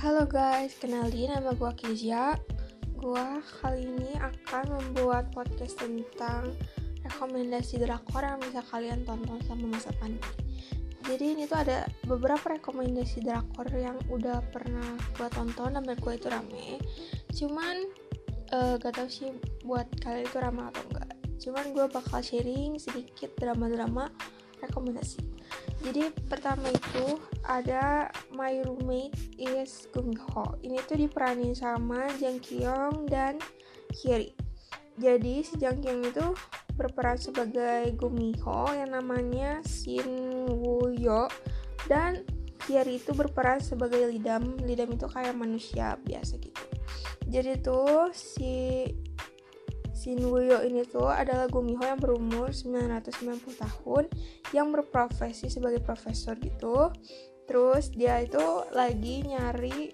Halo guys, kenalin nama gue Kezia Gue kali ini akan membuat podcast tentang rekomendasi drakor yang bisa kalian tonton sama masa pandemi. Jadi ini tuh ada beberapa rekomendasi drakor yang udah pernah gue tonton dan gue itu rame. Cuman uh, gak tau sih buat kalian itu ramah atau enggak. Cuman gue bakal sharing sedikit drama-drama rekomendasi jadi pertama itu ada My Roommate is Gung Ho. Ini tuh diperanin sama Jang Kyung dan Hyeri. Jadi si Jang Kyung itu berperan sebagai Gung Ho yang namanya Shin Woo dan Hyeri itu berperan sebagai Lidam Lidam itu kayak manusia biasa gitu. Jadi tuh si Shinwoo ini tuh adalah Gumiho yang berumur 990 tahun yang berprofesi sebagai profesor gitu. Terus dia itu lagi nyari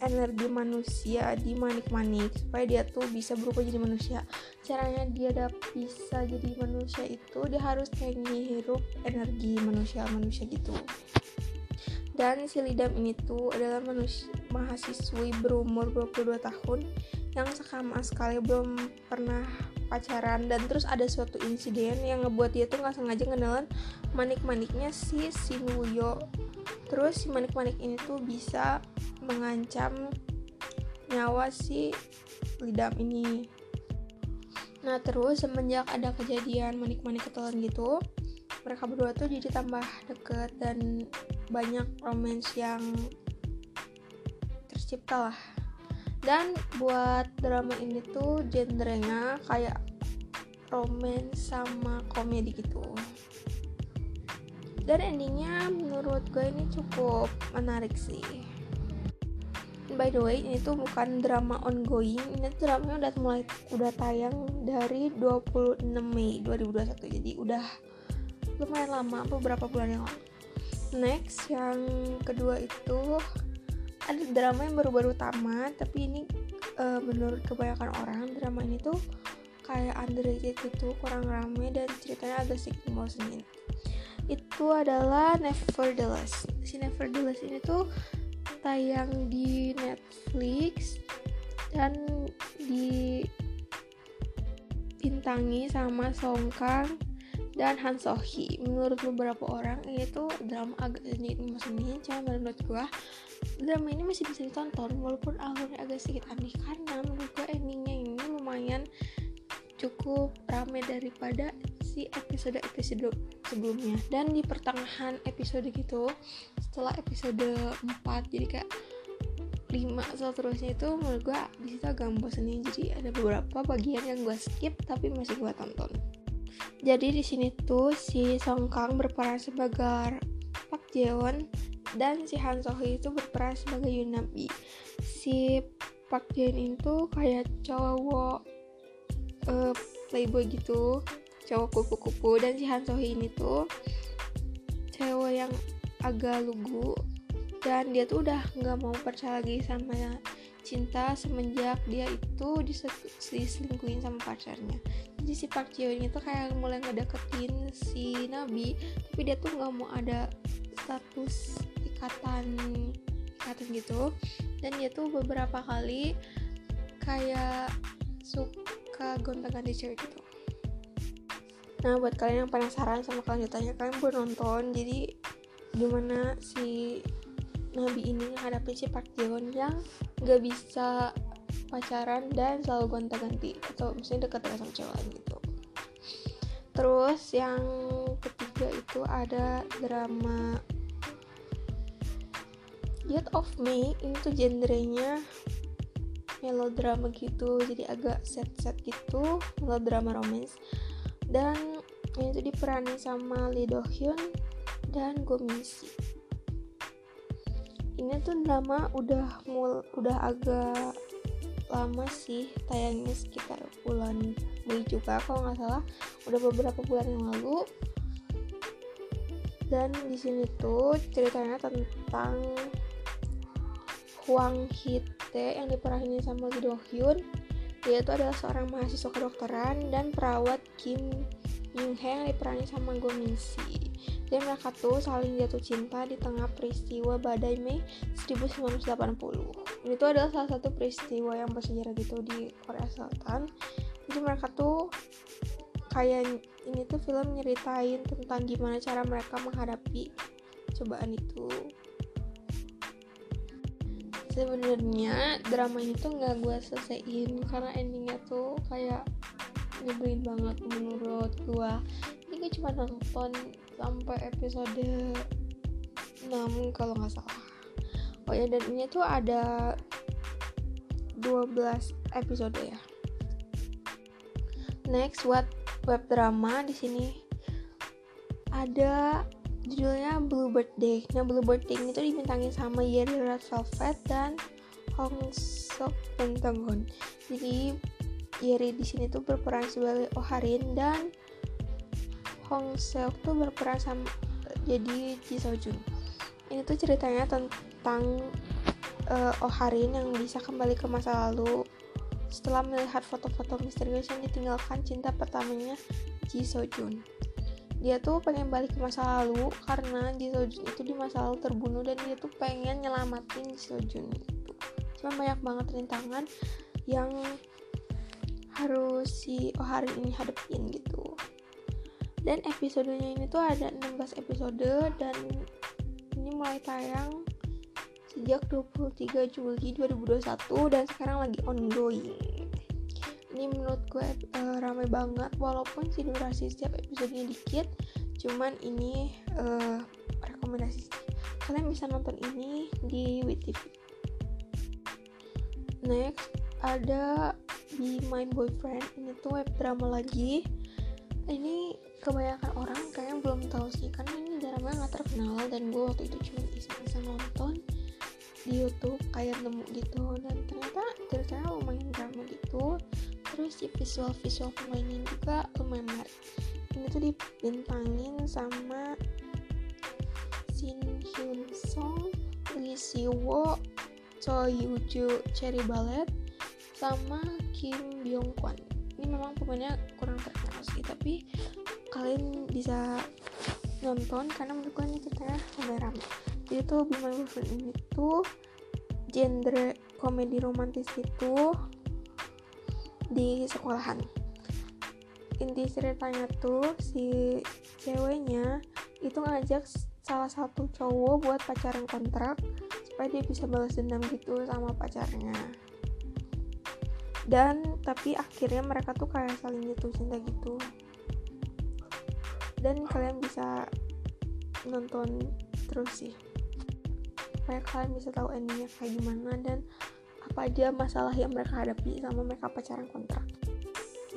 energi manusia di manik-manik supaya dia tuh bisa berubah jadi manusia. Caranya dia udah bisa jadi manusia itu dia harus kayak ngihirup energi manusia-manusia gitu. Dan si Lidam ini tuh adalah manusia, mahasiswi berumur 22 tahun yang sama sekali belum pernah pacaran. Dan terus ada suatu insiden yang ngebuat dia tuh nggak sengaja ngenalan manik-maniknya si Sinuyo terus si manik-manik ini tuh bisa mengancam nyawa si lidam ini. Nah terus semenjak ada kejadian manik-manik ketelan gitu mereka berdua tuh jadi tambah deket dan banyak romance yang tercipta lah dan buat drama ini tuh genrenya kayak romance sama komedi gitu. Dan endingnya menurut gue ini cukup menarik sih. By the way ini tuh bukan drama ongoing. Ini tuh dramanya udah mulai udah tayang dari 26 Mei 2021 jadi udah lumayan lama beberapa bulan yang lalu. Next yang kedua itu ada drama yang baru-baru tamat tapi ini uh, menurut kebanyakan orang drama ini tuh kayak underrated gitu kurang rame dan ceritanya agak sedikit bosenin itu adalah Nevertheless si Nevertheless ini tuh tayang di Netflix dan di bintangi sama Song Kang dan Han So Hee. Menurut beberapa orang ini tuh drama agak sedikit bosenin cuma menurut gua drama ini masih bisa ditonton walaupun alurnya agak sedikit aneh karena menurut gue endingnya ini lumayan cukup rame daripada si episode-episode sebelumnya. Dan di pertengahan episode gitu setelah episode 4 jadi kayak 5 seterusnya itu menurut gue di situ agak bosenin jadi ada beberapa bagian yang gue skip tapi masih gue tonton. Jadi di sini tuh si Song Kang berperan sebagai Pak Jeon dan si Han So Hee itu berperan sebagai Yunabi si Park Jae itu kayak cowok uh, playboy gitu cowok kupu-kupu. Dan si Han So Hee ini tuh cewek yang agak lugu dan dia tuh udah nggak mau percaya lagi sama cinta semenjak dia itu diselingkuhin sama pacarnya. Jadi si Park Ji ini tuh kayak mulai ngedeketin si Nabi tapi dia tuh nggak mau ada status ikatan ikatan gitu. Dan dia tuh beberapa kali kayak suka gonta-ganti cewek gitu. Nah buat kalian yang penasaran sama kelanjutannya kalian boleh nonton. Jadi gimana si Nabi ini menghadapi si Park Jeon yang gak bisa pacaran dan selalu gonta-ganti atau misalnya dekat-dekat sama cewek gitu. Terus yang ketiga itu ada drama Yet of Me. Ini tuh genrenya melodrama gitu. Jadi agak set-set gitu. Melodrama romance. Dan ini tuh diperani sama Lee Do Hyun dan Go Min Si. Ini tuh drama udah mul udah agak lama sih. Tayangnya sekitar bulan Mei juga kalau nggak salah. Udah beberapa bulan yang lalu. Dan di sini tuh ceritanya tentang Hwang Hee-tae yang diperanin sama Lee Do Hyun dia itu adalah seorang mahasiswa kedokteran dan perawat Kim Yoon Hee yang diperanin sama Go Min Si. Dan mereka tuh saling jatuh cinta di tengah peristiwa badai Mei 1980 ini tuh adalah salah satu peristiwa yang bersejarah gitu di Korea Selatan. Jadi mereka tuh kayak ini tuh film nyeritain tentang gimana cara mereka menghadapi cobaan itu sebenarnya drama ini tuh nggak gue selesaiin karena endingnya tuh kayak nyebelin banget menurut gue ini gue cuma nonton sampai episode 6 kalau nggak salah. Oh ya dan ini tuh ada 12 episode ya. Next what web drama di sini. Ada judulnya Blue Birthday. Nah, Blue Birthday ini tuh dibintangin sama Yeri Velvet dan Hong Sok Pentagon. Jadi Yeri di sini tuh berperan sebagai Oharin dan Hong Seok tuh berperan sama jadi Ji Sojun. Ini tuh ceritanya tentang uh, Oharin yang bisa kembali ke masa lalu setelah melihat foto-foto misterius yang ditinggalkan cinta pertamanya Ji Sojun. Dia tuh pengen balik ke masa lalu karena Ji Sojun itu di masa lalu terbunuh dan dia tuh pengen nyelamatin Ji Sojun itu. Cuma banyak banget rintangan yang harus si Ohari ini hadepin gitu. Dan episodenya ini tuh ada 16 episode dan ini mulai tayang sejak 23 Juli 2021 dan sekarang lagi ongoing ini menurut gue uh, rame banget walaupun si durasi setiap episodenya dikit cuman ini uh, rekomendasi kalian bisa nonton ini di WTV next ada Be My Boyfriend. Ini tuh web drama lagi. Ini kebanyakan orang kayaknya belum tahu sih karena ini drama nggak terkenal dan gue waktu itu cuma iseng-iseng nonton di YouTube kayak nemu gitu. Dan ternyata ceritanya lumayan drama gitu terus si visual visual pemainnya juga lumayan menarik. Ini tuh dibintangin sama Shin Hyun Song Lee Siwo Choi Yoo Cherry Ballet sama Kim Byung Kwan ini memang pemainnya kurang terkenal sih tapi kalian bisa nonton karena menurut gue ini ceritanya lumayan ramai jadi tuh Be My Boyfriend ini tuh genre komedi romantis itu di sekolahan. Inti ceritanya tuh si ceweknya itu ngajak salah satu cowok buat pacaran kontrak supaya dia bisa balas dendam gitu sama pacarnya. Dan tapi akhirnya mereka tuh kayak saling jatuh cinta gitu. Dan kalian bisa nonton terus sih. Supaya kalian bisa tahu endingnya kayak gimana dan apa aja masalah yang mereka hadapi sama mereka pacaran kontrak.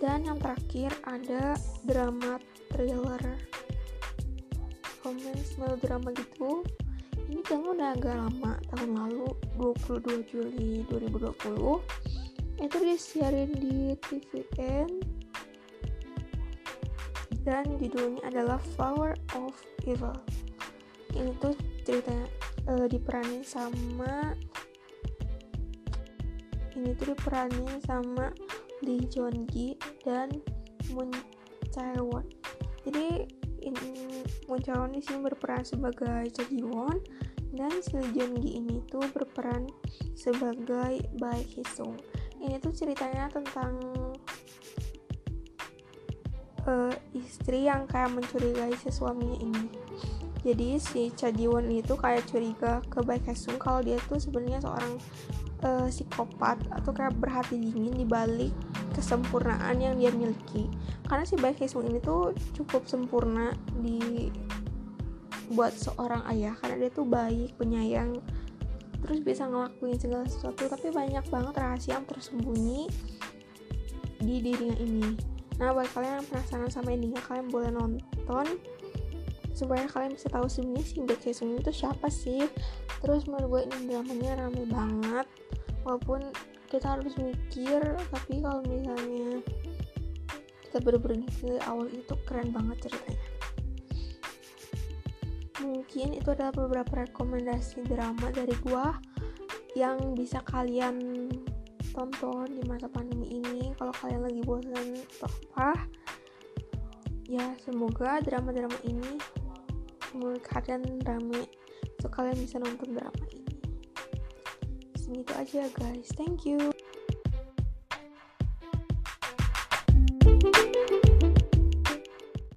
Dan yang terakhir ada drama thriller. Romance melodrama gitu. Ini kayaknya udah agak lama tahun lalu 22 Juli 2020 itu disiarin di TVN dan judulnya adalah Flower of Evil. Ini tuh ceritanya uh, diperanin sama ini tuh diperanin sama Lee Joon Gi dan Moon Chae Won jadi ini Moon Chae Won di sini berperan sebagai Cha Ji Won dan si Lee Joon Gi ini tuh berperan sebagai Bae Hee Sung ini tuh ceritanya tentang uh, istri yang kayak mencurigai si suaminya ini. Jadi si Cha Ji Won itu kayak curiga ke Baek Sung kalau dia tuh sebenarnya seorang uh, psikopat atau kayak berhati dingin di balik kesempurnaan yang dia miliki. Karena si Sung ini tuh cukup sempurna di buat seorang ayah karena dia tuh baik penyayang terus bisa ngelakuin segala sesuatu tapi banyak banget rahasia yang tersembunyi di dirinya ini. Nah buat kalian yang penasaran sama endingnya kalian boleh nonton supaya kalian bisa tahu sebenarnya si Baek Sung itu siapa sih. Terus menurut gue ini dramanya rame banget walaupun kita harus mikir tapi kalau misalnya kita bener-bener awal itu keren banget ceritanya. Mungkin itu adalah beberapa rekomendasi drama dari gua yang bisa kalian tonton di masa pandemi ini. Kalau kalian lagi bosan atau apa ya semoga drama-drama ini kalian rame so kalian bisa nonton drama ini segitu aja guys. Thank you